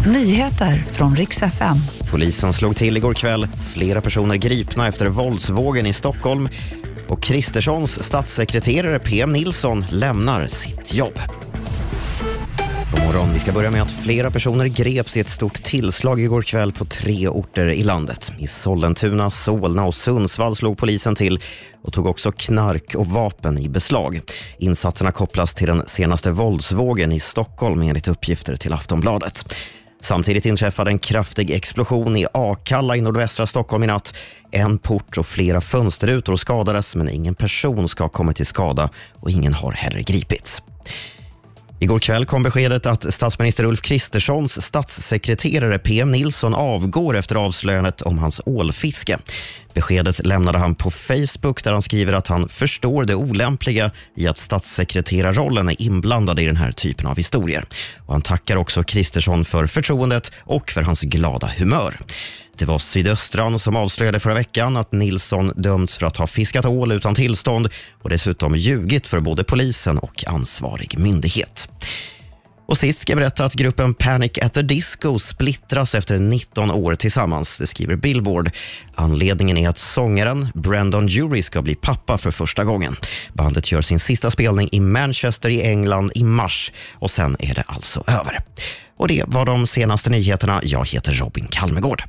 Nyheter från riks FM. Polisen slog till igår kväll. Flera personer gripna efter våldsvågen i Stockholm. Och Kristerssons statssekreterare PM Nilsson lämnar sitt jobb. God morgon. Vi ska börja med att flera personer greps i ett stort tillslag igår kväll på tre orter i landet. I Sollentuna, Solna och Sundsvall slog polisen till och tog också knark och vapen i beslag. Insatserna kopplas till den senaste våldsvågen i Stockholm enligt uppgifter till Aftonbladet. Samtidigt inträffade en kraftig explosion i Akalla i nordvästra Stockholm i natt. En port och flera fönsterrutor skadades men ingen person ska ha kommit till skada och ingen har heller gripits. Igår kväll kom beskedet att statsminister Ulf Kristerssons statssekreterare PM Nilsson avgår efter avslöjandet om hans ålfiske. Beskedet lämnade han på Facebook där han skriver att han förstår det olämpliga i att statssekreterarrollen är inblandad i den här typen av historier. Och han tackar också Kristersson för förtroendet och för hans glada humör. Det var Sydöstran som avslöjade förra veckan att Nilsson dömts för att ha fiskat ål utan tillstånd och dessutom ljugit för både polisen och ansvarig myndighet. Och sist ska jag berätta att gruppen Panic at the Disco splittras efter 19 år tillsammans. Det skriver Billboard. Anledningen är att sångaren Brandon Jury ska bli pappa för första gången. Bandet gör sin sista spelning i Manchester i England i mars och sen är det alltså över. Och det var de senaste nyheterna. Jag heter Robin Kalmegård.